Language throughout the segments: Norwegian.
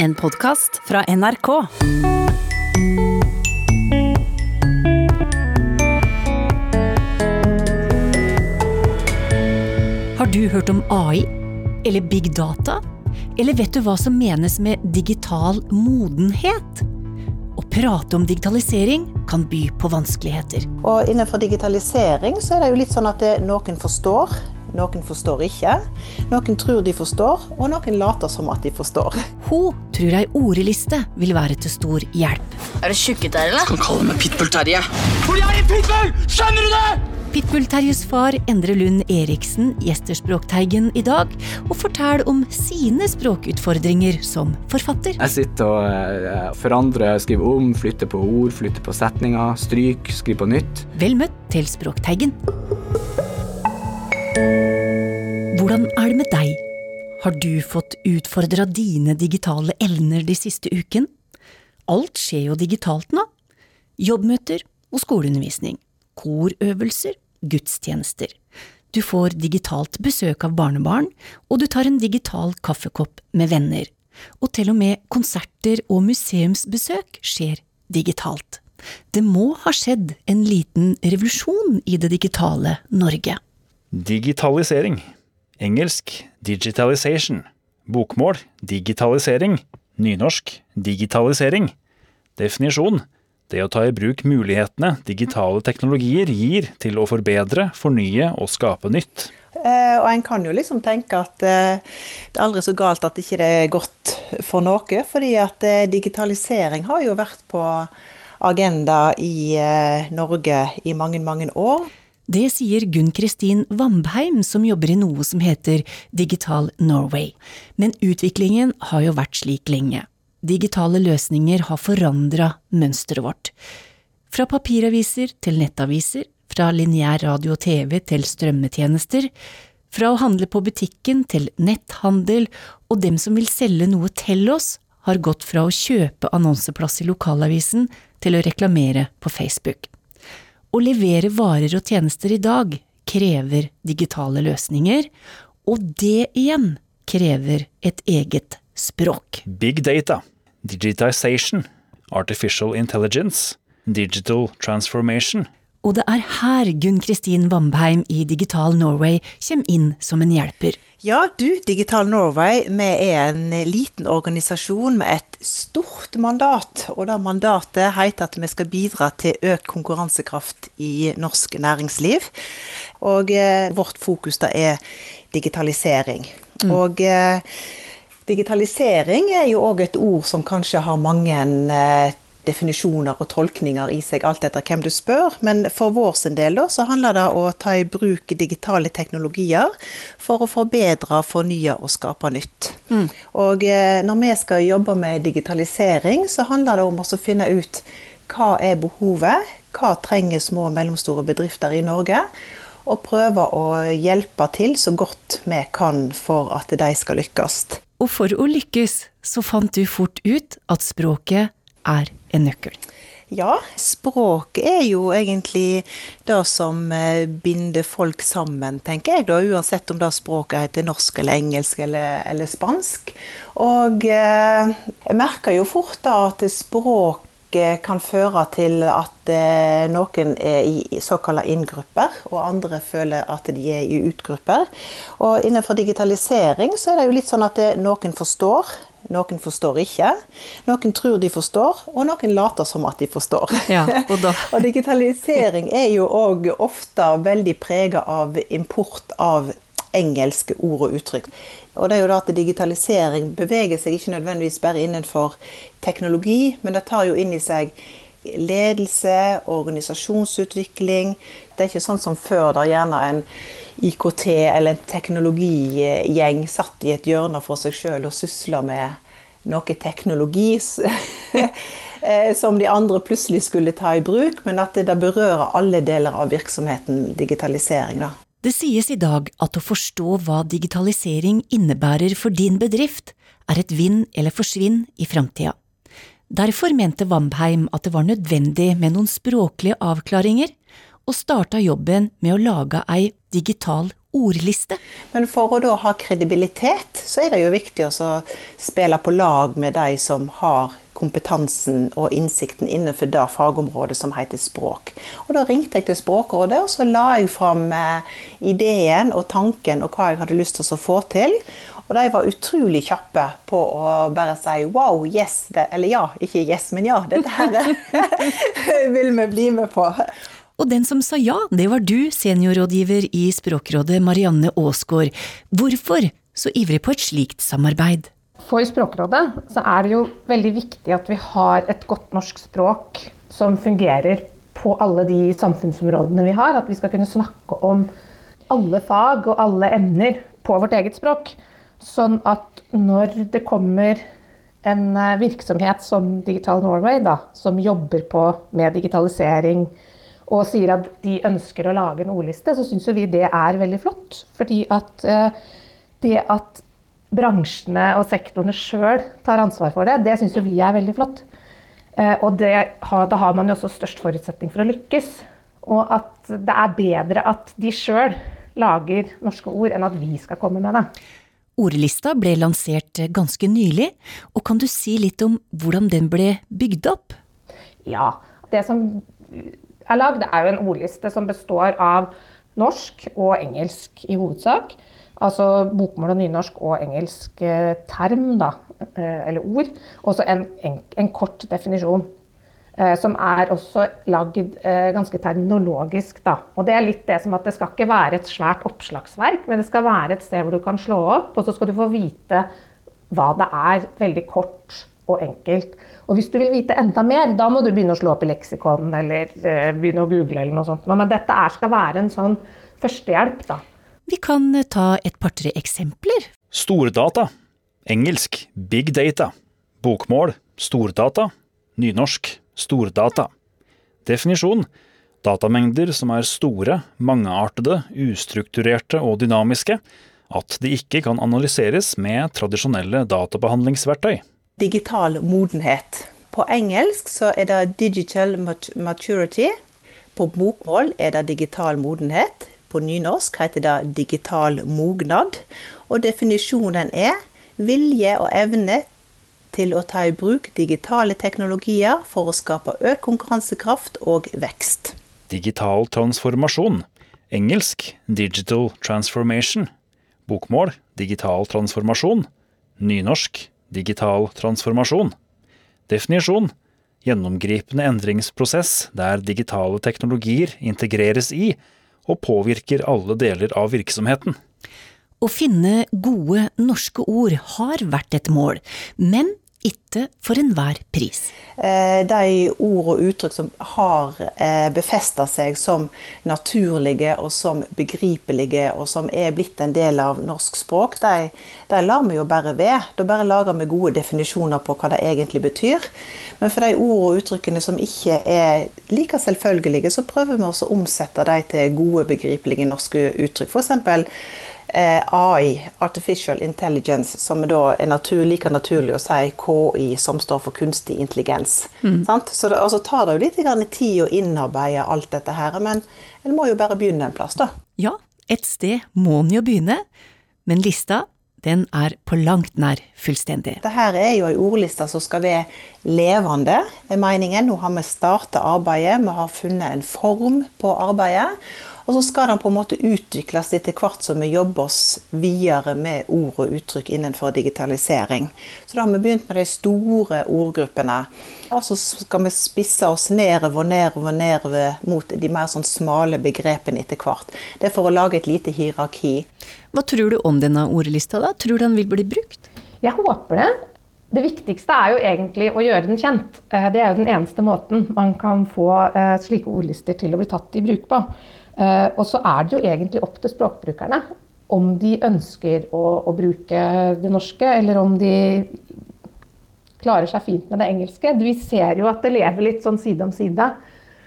En podkast fra NRK. Har du hørt om AI? Eller big data? Eller vet du hva som menes med digital modenhet? Å prate om digitalisering kan by på vanskeligheter. Og innenfor digitalisering så er det jo litt sånn at det, noen forstår, noen forstår ikke. Noen tror de forstår, og noen later som at de forstår. Hun tror ei ordeliste vil være til stor hjelp. Er det tjukket der, eller? kan kalle meg Pitbull-Terje. For jeg er en pitbull! Skjønner du det? Pitbull-Terjes far Endre Lund Eriksen gjester Språkteigen i dag og forteller om sine språkutfordringer som forfatter. Jeg sitter og eh, forandrer, skriver om, flytter på ord, flytter på setninger, stryk, skriver på nytt. Vel møtt til Språkteigen. Hvordan er det med deg? Har du fått utfordra dine digitale evner de siste uken? Alt skjer jo digitalt nå. Jobbmøter og skoleundervisning. Korøvelser, gudstjenester. Du får digitalt besøk av barnebarn, og du tar en digital kaffekopp med venner. Og til og med konserter og museumsbesøk skjer digitalt. Det må ha skjedd en liten revolusjon i det digitale Norge. Digitalisering. Engelsk digitalization. Bokmål digitalisering. Nynorsk digitalisering. Definisjon det å ta i bruk mulighetene digitale teknologier gir til å forbedre, fornye og skape nytt. Eh, og en kan jo liksom tenke at eh, det er aldri så galt at ikke det er godt for noe. Fordi at eh, digitalisering har jo vært på agenda i Norge i mange, mange år. Det sier Gunn Kristin Vambheim, som jobber i noe som heter Digital Norway. Men utviklingen har jo vært slik lenge. Digitale løsninger har forandra mønsteret vårt. Fra papiraviser til nettaviser, fra lineær radio og TV til strømmetjenester, fra å handle på butikken til netthandel, og dem som vil selge noe til oss, har gått fra å kjøpe annonseplass i lokalavisen til å reklamere på Facebook. Å levere varer og tjenester i dag krever digitale løsninger, og det igjen krever et eget språk. Big data, digitization, artificial intelligence, digital transformation. Og det er her Gunn Kristin Vambheim i Digital Norway kommer inn som en hjelper. Ja, du, Digital Norway, vi er en liten organisasjon med et stort mandat. Og det mandatet heter at vi skal bidra til økt konkurransekraft i norsk næringsliv. Og eh, vårt fokus da er digitalisering. Mm. Og eh, digitalisering er jo òg et ord som kanskje har mange eh, definisjoner og tolkninger i seg, alt etter hvem du spør. Men for vår sin del da, så handler det om å ta i bruk digitale teknologier for å forbedre, fornye og skape nytt. Mm. Og eh, når vi skal jobbe med digitalisering, så handler det om å finne ut hva er behovet, hva trenger små og mellomstore bedrifter i Norge, og prøve å hjelpe til så godt vi kan for at de skal lykkes. Og for å lykkes så fant du fort ut at språket er en nøkkel. Ja, språk er jo egentlig det som eh, binder folk sammen, tenker jeg. da, Uansett om det språket heter norsk eller engelsk eller, eller spansk. Og eh, jeg merker jo fort da at språk kan føre til at eh, noen er i såkalte inngrupper, og andre føler at de er i utgrupper. Og innenfor digitalisering så er det jo litt sånn at noen forstår, noen forstår ikke. Noen tror de forstår, og noen later som at de forstår. Ja, og, og, digitalisering er jo òg ofte veldig prega av import av engelske ord og uttrykk. Og det er jo da at digitalisering beveger seg ikke nødvendigvis bare innenfor teknologi, men det tar jo inn i seg ledelse, organisasjonsutvikling. Det er ikke sånn som før, der gjerne en IKT eller en teknologigjeng satt i et hjørne for seg sjøl og sysla med noe teknologi eh, som de andre plutselig skulle ta i bruk, men at det berører alle deler av virksomheten, digitalisering. da. Det sies i dag at å forstå hva digitalisering innebærer for din bedrift, er et vinn eller forsvinn i framtida. Derfor mente Vambheim at det var nødvendig med noen språklige avklaringer, og starta jobben med å lage ei digital ordliste. Men for å da ha kredibilitet, så er det jo viktig å spille på lag med de som har kompetansen og innsikten innenfor det fagområdet som heter språk. Og Da ringte jeg til Språkrådet og så la jeg fram eh, ideen og tanken og hva jeg hadde lyst til å få til. Og de var utrolig kjappe på å bare si wow, yes, det, eller ja, ikke yes, men ja, dette her vil vi bli med på. Og den som sa ja, det var du, seniorrådgiver i Språkrådet Marianne Aasgaard. Hvorfor så ivrig på et slikt samarbeid? For Språkrådet så er det jo veldig viktig at vi har et godt norsk språk som fungerer på alle de samfunnsområdene vi har. At vi skal kunne snakke om alle fag og alle emner på vårt eget språk. Sånn at når det kommer en eh, virksomhet som Digital Norway, da, som jobber på med digitalisering, og sier at de ønsker å lage en ordliste, så syns vi det er veldig flott. Fordi at eh, det at bransjene og sektorene sjøl tar ansvar for det, det syns vi er veldig flott. Eh, og det, da har man jo også størst forutsetning for å lykkes. Og at det er bedre at de sjøl lager norske ord, enn at vi skal komme med det. Ordlista ble lansert ganske nylig, og kan du si litt om hvordan den ble bygd opp? Ja, det som er lagd, er jo en ordliste som består av norsk og engelsk i hovedsak. Altså bokmål og nynorsk og engelsk eh, term, da, eh, eller ord. Og så en, en, en, kort definisjon. Eh, som er også lagd ganske terminologisk. Da. Og det er litt det som at det skal ikke være et svært oppslagsverk, men det skal være et sted hvor du kan slå opp, og så skal du få vite hva det er, veldig kort og enkelt. Og hvis du vil vite enda mer, da må du begynne å slå opp i leksikon eller eh, begynne å google eller noe sånt. Men dette er, skal være en sånn førstehjelp, da. Vi kan eh, ta et par-tre eksempler. Stordata. Engelsk big data. Bokmål stordata. Nynorsk stordata. Definisjon datamengder som er store, mangeartede, ustrukturerte og dynamiske, at de ikke kan analyseres med tradisjonelle databehandlingsverktøy digital modenhet. På engelsk så er det 'digital maturity'. På bokmål er det digital modenhet. På nynorsk heter det digital mognad. Og definisjonen er vilje og evne til å ta i bruk digitale teknologier for å skape økt konkurransekraft og vekst. Digital transformasjon. Engelsk 'digital transformation'. Bokmål 'digital transformasjon'. Nynorsk digital transformasjon. Definisjon gjennomgripende endringsprosess der digitale teknologier integreres i og påvirker alle deler av virksomheten. Å finne gode norske ord har vært et mål, men ikke for enhver pris. Eh, de ord og uttrykk som har eh, befesta seg som naturlige og som begripelige, og som er blitt en del av norsk språk, de, de lar vi jo bare ved. Da bare lager vi gode definisjoner på hva det egentlig betyr. Men for de ord og uttrykkene som ikke er like selvfølgelige, så prøver vi også å omsette de til gode, begripelige norske uttrykk. For eksempel, AI, Artificial Intelligence, som da er natur, like naturlig å si KI, som står for kunstig intelligens. Mm. Så det altså, tar det jo litt tid å innarbeide alt dette her, men en må jo bare begynne en plass, da. Ja, et sted må en jo begynne, men lista den er på langt nær fullstendig. Dette er jo ei ordliste som skal være levende, er meningen. Nå har vi starta arbeidet, vi har funnet en form på arbeidet. Og så skal den på en måte utvikles etter hvert som vi jobber oss videre med ord og uttrykk innenfor digitalisering. Så da har vi begynt med de store ordgruppene. Og så skal vi spisse oss nedover og nedover, nedover mot de mer sånn smale begrepene etter hvert. Det er for å lage et lite hierarki. Hva tror du om denne ordlista, da? Tror du den vil bli brukt? Jeg håper det. Det viktigste er jo egentlig å gjøre den kjent. Eh, det er jo den eneste måten man kan få eh, slike ordlister til å bli tatt i bruk på. Eh, og så er det jo egentlig opp til språkbrukerne om de ønsker å, å, bruke det norske, eller om de klarer seg fint med det engelske. Vi ser jo at det lever litt sånn side om side.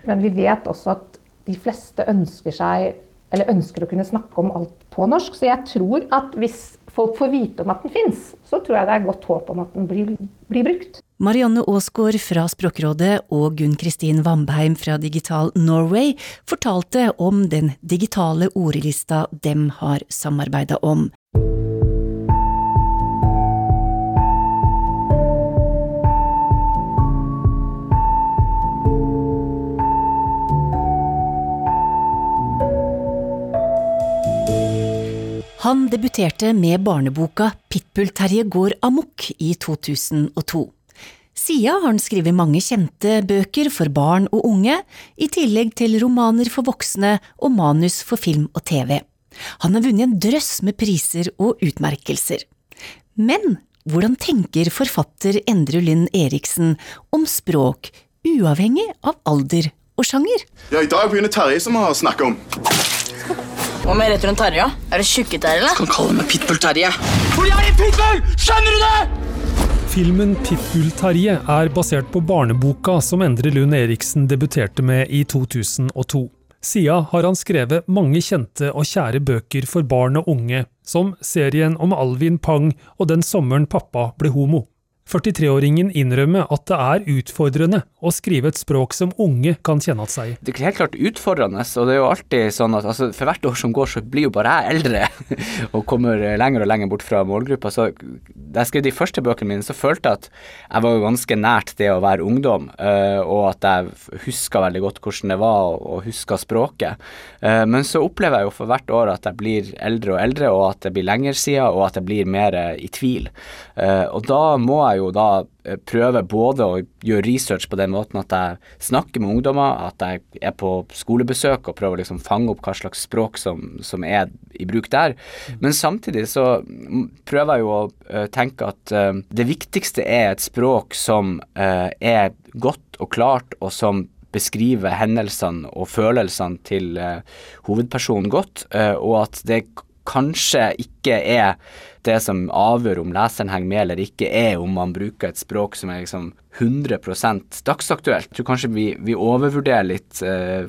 Men vi vet også at de fleste ønsker seg eller ønsker å kunne snakke om alt på norsk. Så jeg tror at hvis folk får vite om at den fins, så tror jeg det er godt håp om at den blir, blir brukt. Marianne Aasgaard fra Språkrådet og Gunn Kristin Vambeim fra Digital Norway fortalte om den digitale ordlista dem har samarbeida om. Han debuterte med barneboka Pitbull-Terje går amok i 2002. Siden har han skrevet mange kjente bøker for barn og unge, i tillegg til romaner for voksne og manus for film og TV. Han har vunnet en drøss med priser og utmerkelser. Men hvordan tenker forfatter Endre Lynn Eriksen om språk, uavhengig av alder og sjanger? Ja, I dag begynner Terje som har snakket om. Hva med rett rundt Terje? Er det Tjukke-Terje, eller? Kan kalle meg Pitbull-Terje. For jeg er en pitbull! Skjønner du det? Filmen Pitbull-Terje er basert på barneboka som Endre Lund Eriksen debuterte med i 2002. Siden har han skrevet mange kjente og kjære bøker for barn og unge, som serien om Alvin Pang og Den sommeren pappa ble homo. 43-åringen innrømmer at det er utfordrende å skrive et språk som unge kan kjenne seg i. Det er helt klart utfordrende, og det er jo alltid sånn at altså, for hvert år som går, så blir jo bare jeg eldre og kommer lenger og lenger bort fra målgruppa. Så da jeg skrev de første bøkene mine, så følte jeg at jeg var ganske nært det å være ungdom, uh, og at jeg huska veldig godt hvordan det var, og huska språket. Uh, men så opplever jeg jo for hvert år at jeg blir eldre og eldre, og at det blir lenger siden, og at jeg blir mer i tvil. Og da må jeg jo da eh, prøve både å gjøre research på den måten at jeg snakker med ungdommer, at jeg er på skolebesøk og prøver å liksom fange opp hva slags språk som, som, er i bruk der. Men samtidig så prøver jeg jo å uh, tenke at uh, det viktigste er et språk som er godt og klart, og som beskriver hendelsene og følelsene til hovedpersonen godt, og at det kanskje ikke er det som avgjør om leseren henger med eller ikke, er om man bruker et språk som er liksom 100 dagsaktuelt. Jeg tror kanskje vi, vi overvurderer litt uh,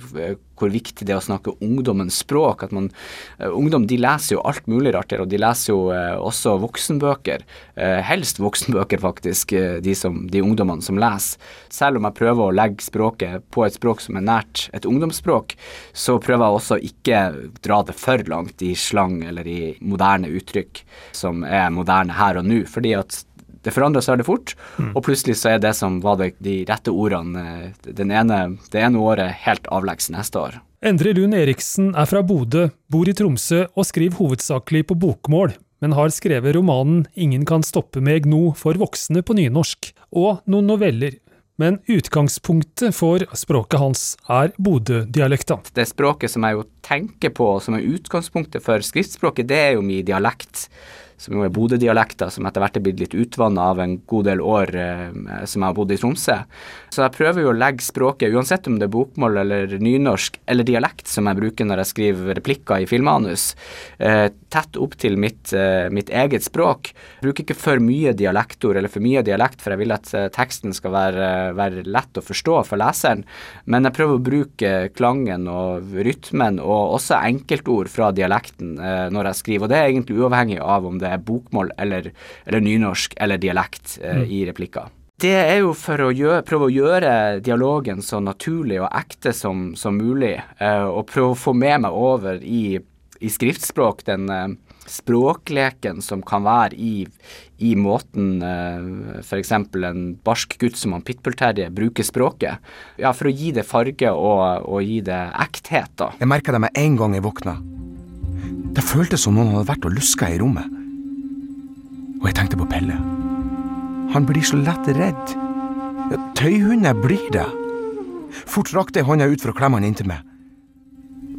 hvor viktig det er å snakke ungdommens språk. at man, uh, Ungdom de leser jo alt mulig rart her, og de leser jo uh, også voksenbøker. helst voksenbøker, faktisk, de, som, de ungdommene som leser. Selv om jeg prøver å legge språket på et språk som er nært et ungdomsspråk, så prøver jeg også ikke dra det for langt i slang eller i moderne uttrykk som er moderne her og nå. fordi at det forandrer seg veldig fort, mm. og plutselig så er det som var det, de rette ordene ene, det ene året helt avleggs neste år. Endre Lund Eriksen er fra Bodø, bor i Tromsø og skriver hovedsakelig på bokmål, men har skrevet romanen Ingen kan stoppe meg nå for voksne på nynorsk, og noen noveller. Men utgangspunktet for språket hans er Bodø-dialekta. Det språket som jeg jo tenker på som er utgangspunktet for skriftspråket, det er jo min dialekt som jo er Bodø-dialekter, som etter hvert er blitt litt utvanna av en god del år eh, som jeg har bodd i Tromsø. Så jeg prøver jo å legge språket, uansett om det er bokmål eller nynorsk eller dialekt, som jeg bruker når jeg skriver replikker i filmmanus, eh, tett opp til mitt, eh, mitt, eget språk. Jeg bruker ikke for mye dialektord eller for mye dialekt, for jeg vil at eh, teksten skal være, være lett å forstå for leseren. Men jeg prøver å bruke klangen og rytmen og også enkeltord fra dialekten eh, når jeg skriver, og det er egentlig uavhengig av om det bokmål eller, eller nynorsk eller dialekt eh, mm. i replikker. Det er jo for å gjøre, prøve å gjøre dialogen så naturlig og ekte som, som mulig, eh, og prøve å få med meg over i, i skriftspråk den eh, språkleken som kan være i, i måten eh, f.eks. en barsk gutt som han Pitbull-Terje bruker språket. Ja, for å gi det farge og, og gi det ekthet, da. Jeg merka det med en gang jeg våkna. Det føltes som noen hadde vært og luska i rommet. Og jeg tenkte på Pelle. Han blir så lett redd. Tøyhunder blir det. Fort rakte jeg hånda ut for å klemme han inntil meg.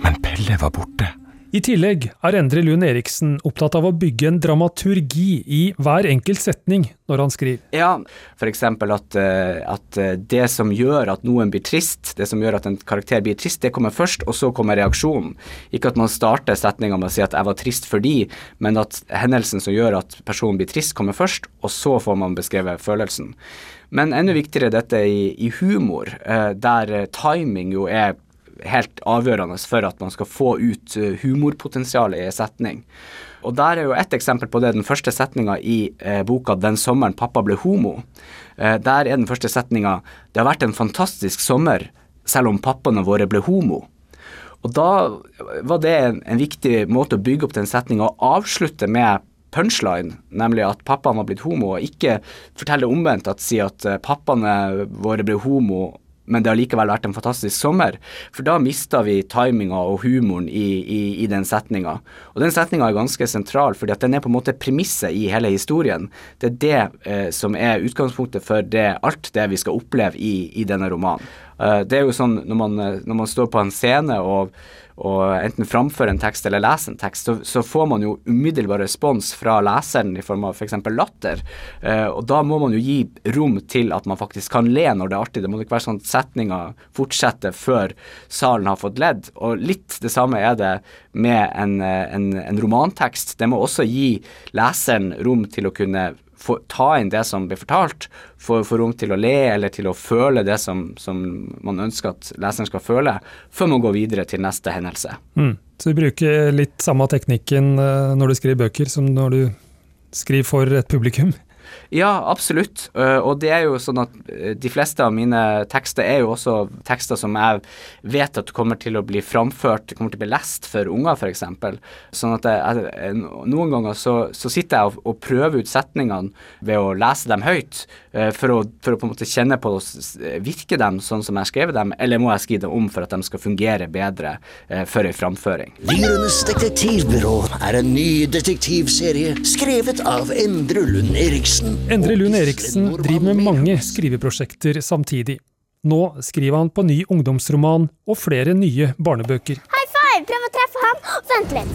Men Pelle var borte. I tillegg er Endre Lund Eriksen opptatt av å bygge en dramaturgi i hver enkelt setning når han skriver. Ja, f.eks. At, eh, at eh, det som gjør at noen blir trist, det som gjør at en karakter blir trist, det kommer først, og så kommer reaksjonen. Ikke at man starter setninga med å si at 'jeg var trist fordi', men at hendelsen som gjør at personen blir trist, kommer først, og så får man beskrevet følelsen. Men enda viktigere dette i, i humor, eh, der timing jo er helt avgjørende for at man skal få ut eh, humorpotensialet i en setning. Og der er jo ett eksempel på det, den første setninga i eh, boka 'Den sommeren pappa ble homo'. Eh, der er den første setninga 'Det har vært en fantastisk sommer, selv om pappaene våre ble homo'. Og da var det en, en viktig måte å bygge opp den setninga og avslutte med punchline, nemlig at pappaen var blitt homo, og ikke fortelle omvendt at si at eh, pappaene våre ble homo men det har likevel vært en fantastisk sommer. For da mista vi timinga og humoren i, i, i den setninga. Og den setninga er ganske sentral, fordi at den er på en måte premisset i hele historien. Det er det eh, som er utgangspunktet for det, alt det vi skal oppleve i, i denne romanen. Uh, det er jo sånn når man, eh, når man står på en scene og og enten framføre en tekst eller lese en tekst, så, så, får man jo umiddelbar respons fra leseren i form av f.eks. For latter. Eh, og da må man jo gi rom til at man faktisk kan le når det er artig. Det må ikke være sånn at setninga fortsetter før salen har fått ledd. Og litt det samme er det med en, en, en romantekst. Det må også gi leseren rom til å kunne få, ta inn det som blir fortalt, få, rom til å le eller til å føle det som, som, man ønsker at leseren skal føle, før man går videre til neste hendelse. Mm. Så du bruker litt samme teknikken eh, når du skriver bøker som når du skriver for et publikum? Ja, absolutt. Eh, og det er jo sånn at eh, de fleste av mine tekster er jo også tekster som jeg vet at kommer til å bli framført, kommer til å bli lest for unger, f.eks. Sånn at jeg, noen ganger så, så sitter jeg og, og, prøver ut setningene ved å lese dem høyt, eh, for å, for å på en måte kjenne på Virker dem sånn som jeg har skrevet dem, eller må jeg skrive dem om for at de skal fungere bedre for ei framføring? Dyrenes detektivbyrå er en ny detektivserie skrevet av Endre Lund Eriksen Endre Lund Eriksen driver med mange skriveprosjekter samtidig. Nå skriver han på ny ungdomsroman og flere nye barnebøker. High five! Prøv å treffe ham! Vent litt.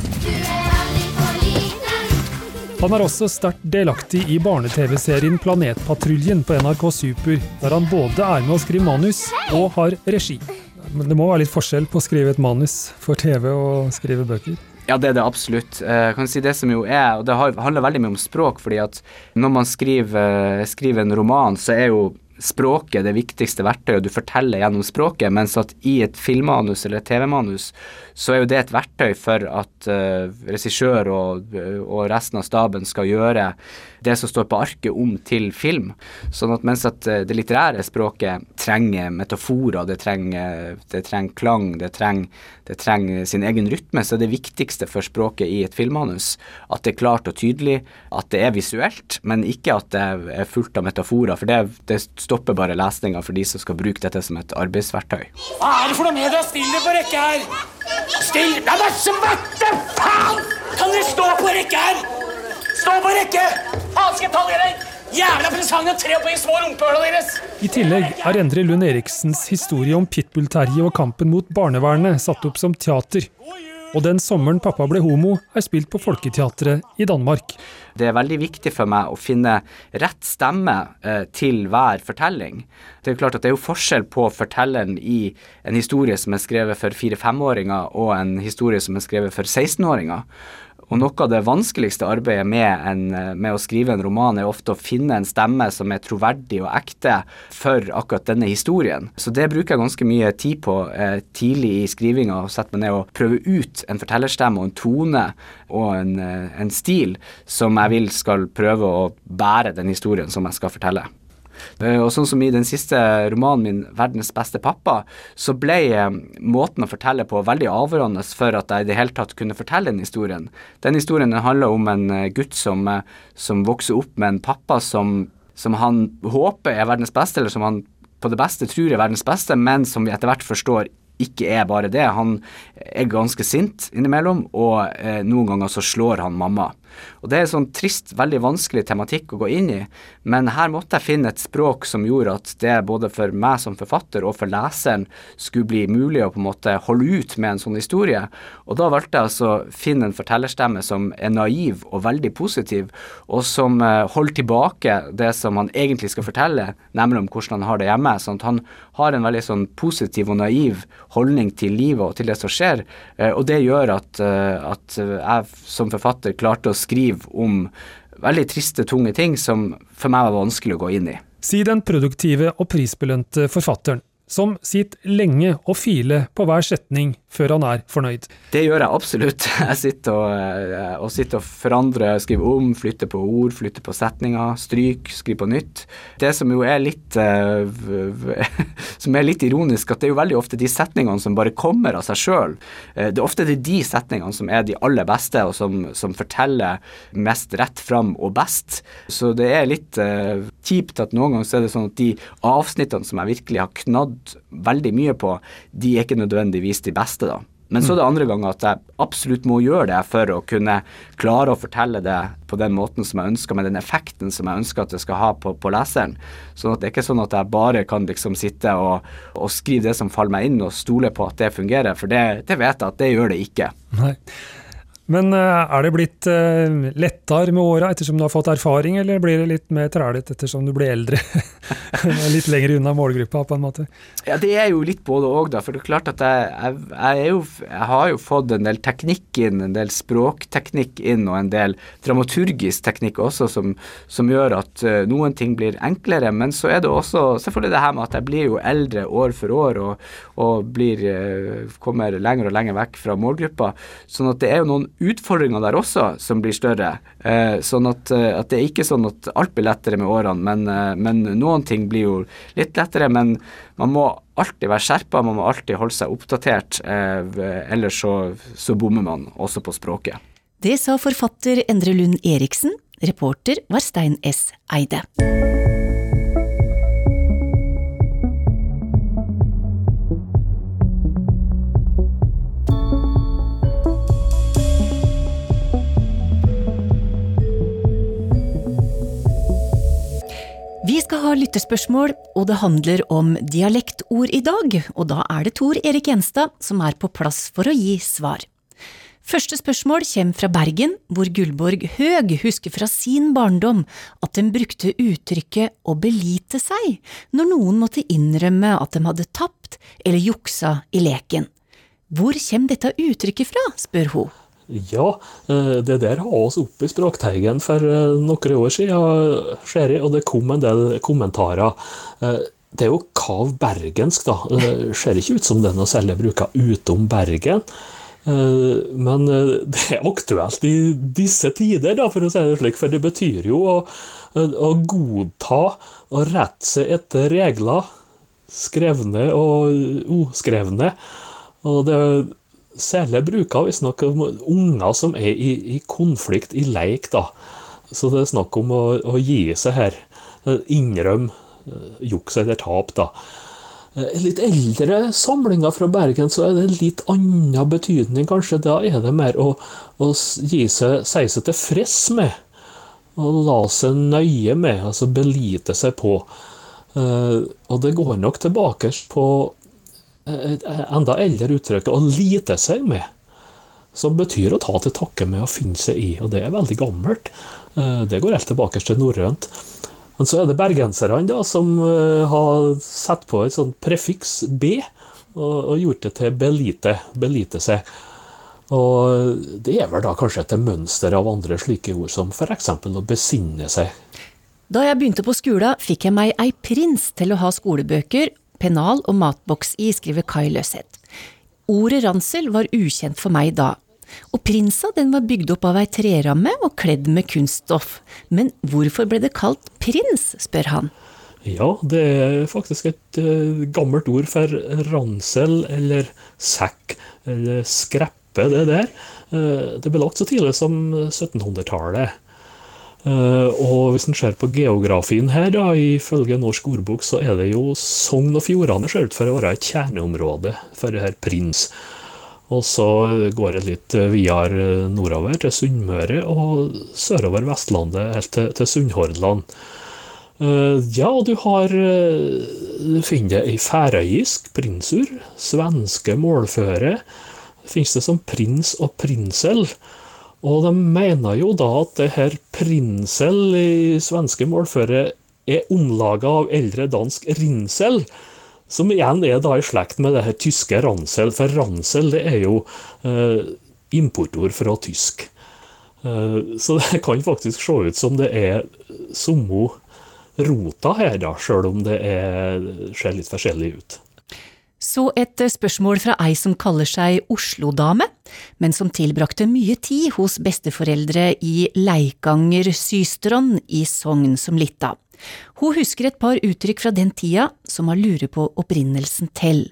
Han er også sterkt delaktig i barne-TV-serien Planetpatruljen på NRK Super, der han både er med å skrive manus og har regi. Men det må være litt forskjell på å skrive et manus for TV og skrive bøker? Ja, det er det absolutt. Eh, jeg kan si det som jo er, og det handler veldig mye om språk, fordi at når man skriver, skriver en roman, så er jo språket det viktigste verktøyet, du forteller gjennom språket, mens at i et filmmanus eller TV-manus, så er jo det et verktøy for at uh, regissør og, og, resten av staben skal gjøre det som står på arket om til film. Sånn at mens at uh, det litterære språket trenger metaforer, det trenger, det trenger klang, det trenger, det trenger, sin egen rytme, så er det viktigste for språket i et filmmanus at det er klart og tydelig, at det er visuelt, men ikke at det er fullt av metaforer. for det, det stopper bare lesninga for de som skal bruke dette som et arbeidsverktøy. Hva er det for noe med å stille på rekke her? Still! Det er bare svarte faen! Kan dere stå på rekke her? Stå på rekke! Faen skal jeg ta dere! Jævla presang og tre på de små rumpehøla deres! I tillegg er Endre Lund Eriksens historie om Pitbull-Terje og kampen mot barnevernet satt opp som teater. Og den sommeren pappa ble homo, er spilt på Folketeatret i Danmark. Det er veldig viktig for meg å finne rett stemme eh, til hver fortelling. Det er jo klart at det er jo forskjell på fortelleren i en historie som er skrevet for fire-femåringer, og en historie som er skrevet for 16-åringer. Og noe av det vanskeligste arbeidet med, en, med, å skrive en roman, er ofte å finne en stemme som er troverdig og ekte for akkurat denne historien. Så det bruker jeg ganske mye tid på eh, tidlig i skrivinga, å sette meg ned og prøve ut en fortellerstemme og en tone og en, eh, en stil som jeg vil skal prøve å bære den historien som jeg skal fortelle. Eh, og sånn som i den siste romanen min, 'Verdens beste pappa', så ble eh, måten å fortelle på veldig avgjørende for at jeg i det hele tatt kunne fortelle den historien. Den historien handler om en eh, gutt som, som vokser opp med en pappa som, som han håper er verdens beste, eller som han på det beste tror er verdens beste, men som vi etter hvert forstår ikke er bare det. Han er ganske sint innimellom, og eh, noen ganger så slår han mamma. Og Det er sånn trist, veldig vanskelig tematikk å gå inn i, men her måtte jeg finne et språk som gjorde at det både for meg som forfatter og for leseren skulle bli mulig å på en måte holde ut med en sånn historie. Og da valgte jeg altså å finne en fortellerstemme som er naiv og veldig positiv, og som eh, holder tilbake det som han egentlig skal fortelle, nemlig om hvordan han har det hjemme. sånn at han har en veldig sånn positiv og naiv holdning til livet og til det som skjer, eh, og det gjør at, eh, at jeg som forfatter klarte å skrive om veldig triste, tunge ting som for meg var vanskelig å gå inn i. Sier den produktive og prisbelønte forfatteren. Som sitter lenge og filer på hver setning før han er fornøyd. Det gjør jeg absolutt. Jeg sitter og, eh, og, sitter og forandrer, skriver om, flytter på ord, flytter på setninger, stryk, skriver på nytt. Det som jo er litt uh, som er litt ironisk, at det er jo veldig ofte de setningene som bare kommer av seg sjøl. Uh, det er ofte de setningene som er de aller beste, og som, som forteller mest rett fram og best. Så det er litt kjipt at noen ganger så er det sånn at de avsnittene som jeg virkelig har knadd veldig mye på, de er ikke nødvendigvis de beste, da. Men så er det andre ganger at jeg absolutt må gjøre det for å kunne klare å fortelle det på den måten som jeg ønsker, med den effekten som jeg ønsker at det skal ha på, på leseren. Sånn at det er ikke sånn at jeg bare kan liksom sitte og, og skrive det som faller meg inn og stole på at det fungerer, for det, det vet jeg at det gjør det ikke. Nei. Men eh, er det blitt eh, lettere med åra ettersom du har fått erfaring, eller blir det litt mer trælete ettersom du blir eldre? litt lenger unna målgruppa, på en måte? Ja, det er jo litt både òg, da. For det er klart at jeg, jeg, jeg, jo, jeg, har jo fått en del teknikk inn, en del språkteknikk inn, og en del dramaturgisk teknikk også, som, som gjør at uh, noen ting blir enklere. Men så er det også selvfølgelig det her med at jeg blir jo eldre år for år, og, og blir, kommer lenger og lenger vekk fra målgruppa. Sånn at det er jo noen utfordringer der også som blir større. Eh, sånn at, eh, at, det er ikke sånn at alt blir lettere med årene, men, eh, men, noen ting blir jo litt lettere. Men man må alltid være skjerpa, man må alltid holde seg oppdatert, ellers så, så bommer man også på språket. Det sa forfatter Endre Lund Eriksen. Reporter var Stein S. Eide. Vi skal ha lyttespørsmål, og det handler om dialektord i dag, og da er det Tor Erik Gjenstad som er på plass for å gi svar. Første spørsmål kommer fra Bergen, hvor Gullborg Høeg husker fra sin barndom at de brukte uttrykket å belite seg når noen måtte innrømme at de hadde tapt eller juksa i leken. Hvor kommer dette uttrykket fra, spør hun. Ja, eh, det der har oss oppe i Språkteigen for eh, noen år siden, jeg, og det kom en del kommentarer. Eh, det er jo kav bergensk, da. Det ser ikke ut som er noe særlig bruker utom Bergen. Men det er aktuelt i disse tider, da, for å si det slik. For det betyr jo å, å godta og rette seg etter regler, skrevne og uskrevne. Og det Særlig bruker vi snakker om unger som er i, i, konflikt, i leik. da. Så det er snakk om å, å gi seg her. Innrømme eh, juks eller tap, da. I litt eldre samlinger fra Bergen så er det litt annen betydning, kanskje. Da er det mer å, å gi seg, si seg tilfreds med. Å la seg nøye med, altså belite seg på. Uh, og det går nok tilbake på et enda eldre uttrykk, å lite seg med. Som betyr å ta til takke med å finne seg i, og det er veldig gammelt. Eh, det går helt tilbake til norrønt. Men så er det bergenserne som eh, har satt på et sånt prefiks B, og, og gjort det til belite, belite seg. Og det er vel da kanskje et mønster av andre slike ord, som f.eks. å besinne seg. Da jeg begynte på skolen, fikk jeg meg ei prins til å ha skolebøker pennal og matboks i, skriver Kai Løseth. Ordet ransel var ukjent for meg da, og prinsa den var bygd opp av ei treramme og kledd med kunststoff. Men hvorfor ble det kalt prins, spør han. Ja, det er faktisk et uh, gammelt ord for ransel eller sekk eller skreppe, det der. Uh, det ble lagt så tidlig som 1700-tallet. Eh, og hvis en ser på geografien her, da, ifølge Norsk ordbok, så er det jo Sogn og Fjordane ser ut for å være et kjerneområde for det her prins. Og så går det litt videre nordover til Sunnmøre og sørover Vestlandet helt til, til Sunnhordland. Ja, ja, du har eh, Du finner det i færøyisk prinsur, svenske målføre. Finnes det som prins og prinsel. Og de mener jo da at det her prinsel i svenske målføre er omlaga av eldre dansk rinsel, som igjen er da i slekt med det her tyske ransel. For ransel det er jo eh, importord fra tysk. Eh, så det kan faktisk se ut som det er samme rota her, da, sjøl om det er, ser litt forskjellig ut. Så et spørsmål fra ei som kaller seg Oslo-dame, men som tilbrakte mye tid hos besteforeldre i Leikanger Systron i Sogn som lita. Hun husker et par uttrykk fra den tida som har lurer på opprinnelsen til.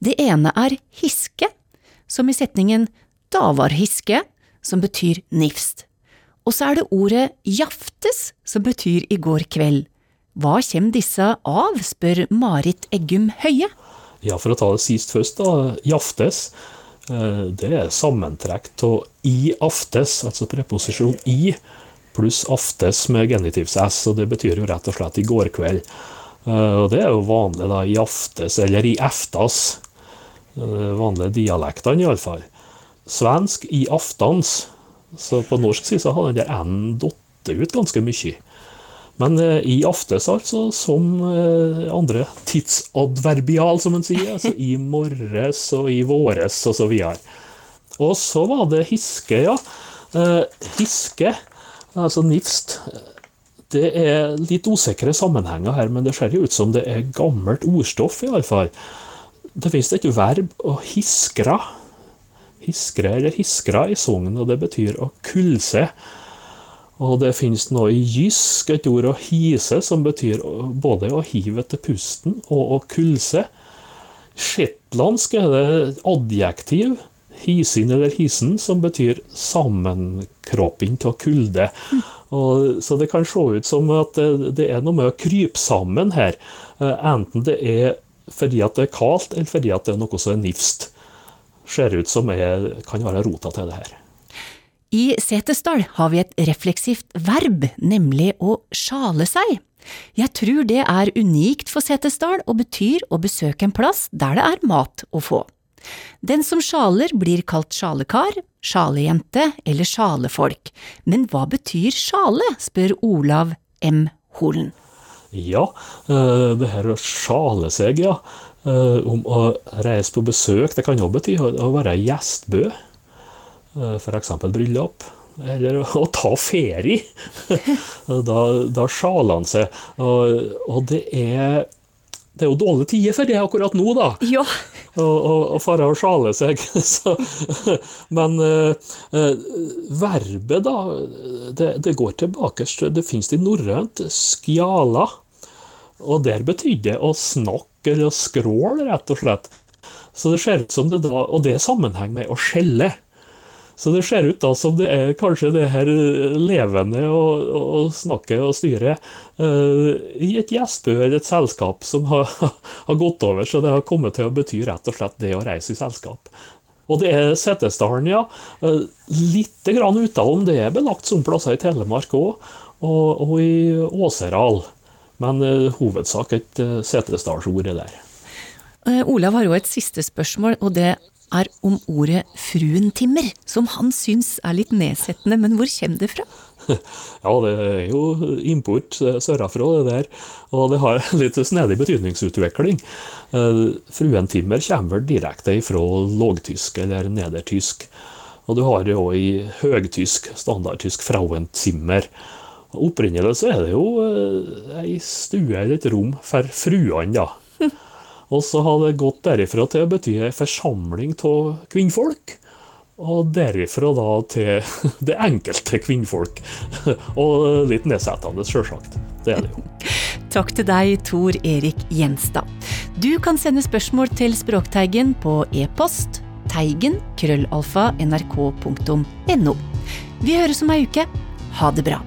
Det ene er hiske, som i setningen da var hiske, som betyr nifst. Og så er det ordet jaftes, som betyr i går kveld. Hva kommer disse av, spør Marit Eggum Høie. Ja, for å ta det sist først, da. Jaftes. aftes. Det er sammentrekk av i aftes, altså preposisjon i, pluss aftes med genitivs s, og det betyr jo rett og slett i går kveld. Eh, Og det er jo vanlig da, i aftes, eller i eftas. eh, Vanlige dialektene, iallfall. Svensk i aftans. Så på norsk side så har den der n datt ut ganske mye. Men eh, i aftes, altså, som eh, andre tidsadverbial, som man sier. Altså i morges og i våres og så videre. Og så var det hiske, ja. Eh, hiske, altså nifst. Det er litt usikre sammenhenger her, men det ser jo ut som det er gammelt ordstoff, i alle fall. Det finnes et verb å hiskra. Hiskre eller hiskra i Sogn, og det betyr å kulse. Og det finnes noe i jysk, et ord å hise, som betyr både å hive etter pusten og å kulse. Shetlandsk er det adjektiv, hisin eller hisen, som betyr sammenkropping av kulde. Og, så det kan se ut som at det, det er noe med å krype sammen her. Eh, Enten det er fordi at det er kaldt, eller fordi at det er noe som er nifst. Ser ut som er, kan være rota til det her. I Setesdal har vi et refleksivt verb, nemlig å sjale seg. Jeg tror det er unikt for Setesdal og betyr å besøke en plass der det er mat å få. Den som sjaler blir kalt sjalekar, sjalejente eller sjalefolk, men hva betyr sjale, spør Olav M. Holen. Ja, eh, det her å sjale seg, ja. Eh, Om å reise på besøk, det kan jo bety å være gjestbø. Eh, F.eks. bryllup. Eller å ta ferie. Da, da sjaler han seg. Og, og det er det er jo dårlige tider for det akkurat nå, da. Ja. Å fare å fare og sjale seg. Så, men eh, eh, verbet, da, det, det går tilbake. Det finnes i norrønt skjala. Og der betydde det å snakke eller å skråle, rett og slett. Så det ser ut som det da, Og det er sammenheng med å skjelle. Så det ser ut da som det er kanskje det her levende å, å snakke og styre uh, i et gjestbø eller et selskap som har, har gått over, så det har kommet til å bety rett og slett det å reise i selskap. Og det er Setesdalen, ja. Eh, Litt grann utenom det er belagt som plasser i Telemark òg, og, og i Åseral. Men uh, hovedsak et uh, Setesdalsord er der. Olav har jo et siste spørsmål, og det er om ordet fruentimmer, som han syns er litt nedsettende, men hvor kommer det fra? Ja, det er jo import sørafra, det der. Og det har litt snedig betydningsutvikling. Eh, Fruentimmer kommer vel direkte fra lågtysk eller nedertysk. Og du har det jo i høgtysk, standardtysk, frauentimmer. Opprinnelig så er det jo eh, ei stue eller et rom for fruene, da. Og så har det gått derifra til å bety ei forsamling av kvinnfolk. Og derifra da til det enkelte kvinnfolk. Og litt nedsettende, sjølsagt. Det er det jo. Takk til deg, Tor Erik Gjenstad. Du kan sende spørsmål til Språkteigen på e-post teigen krøllalfa nrk.no. Vi høres om ei uke. Ha det bra.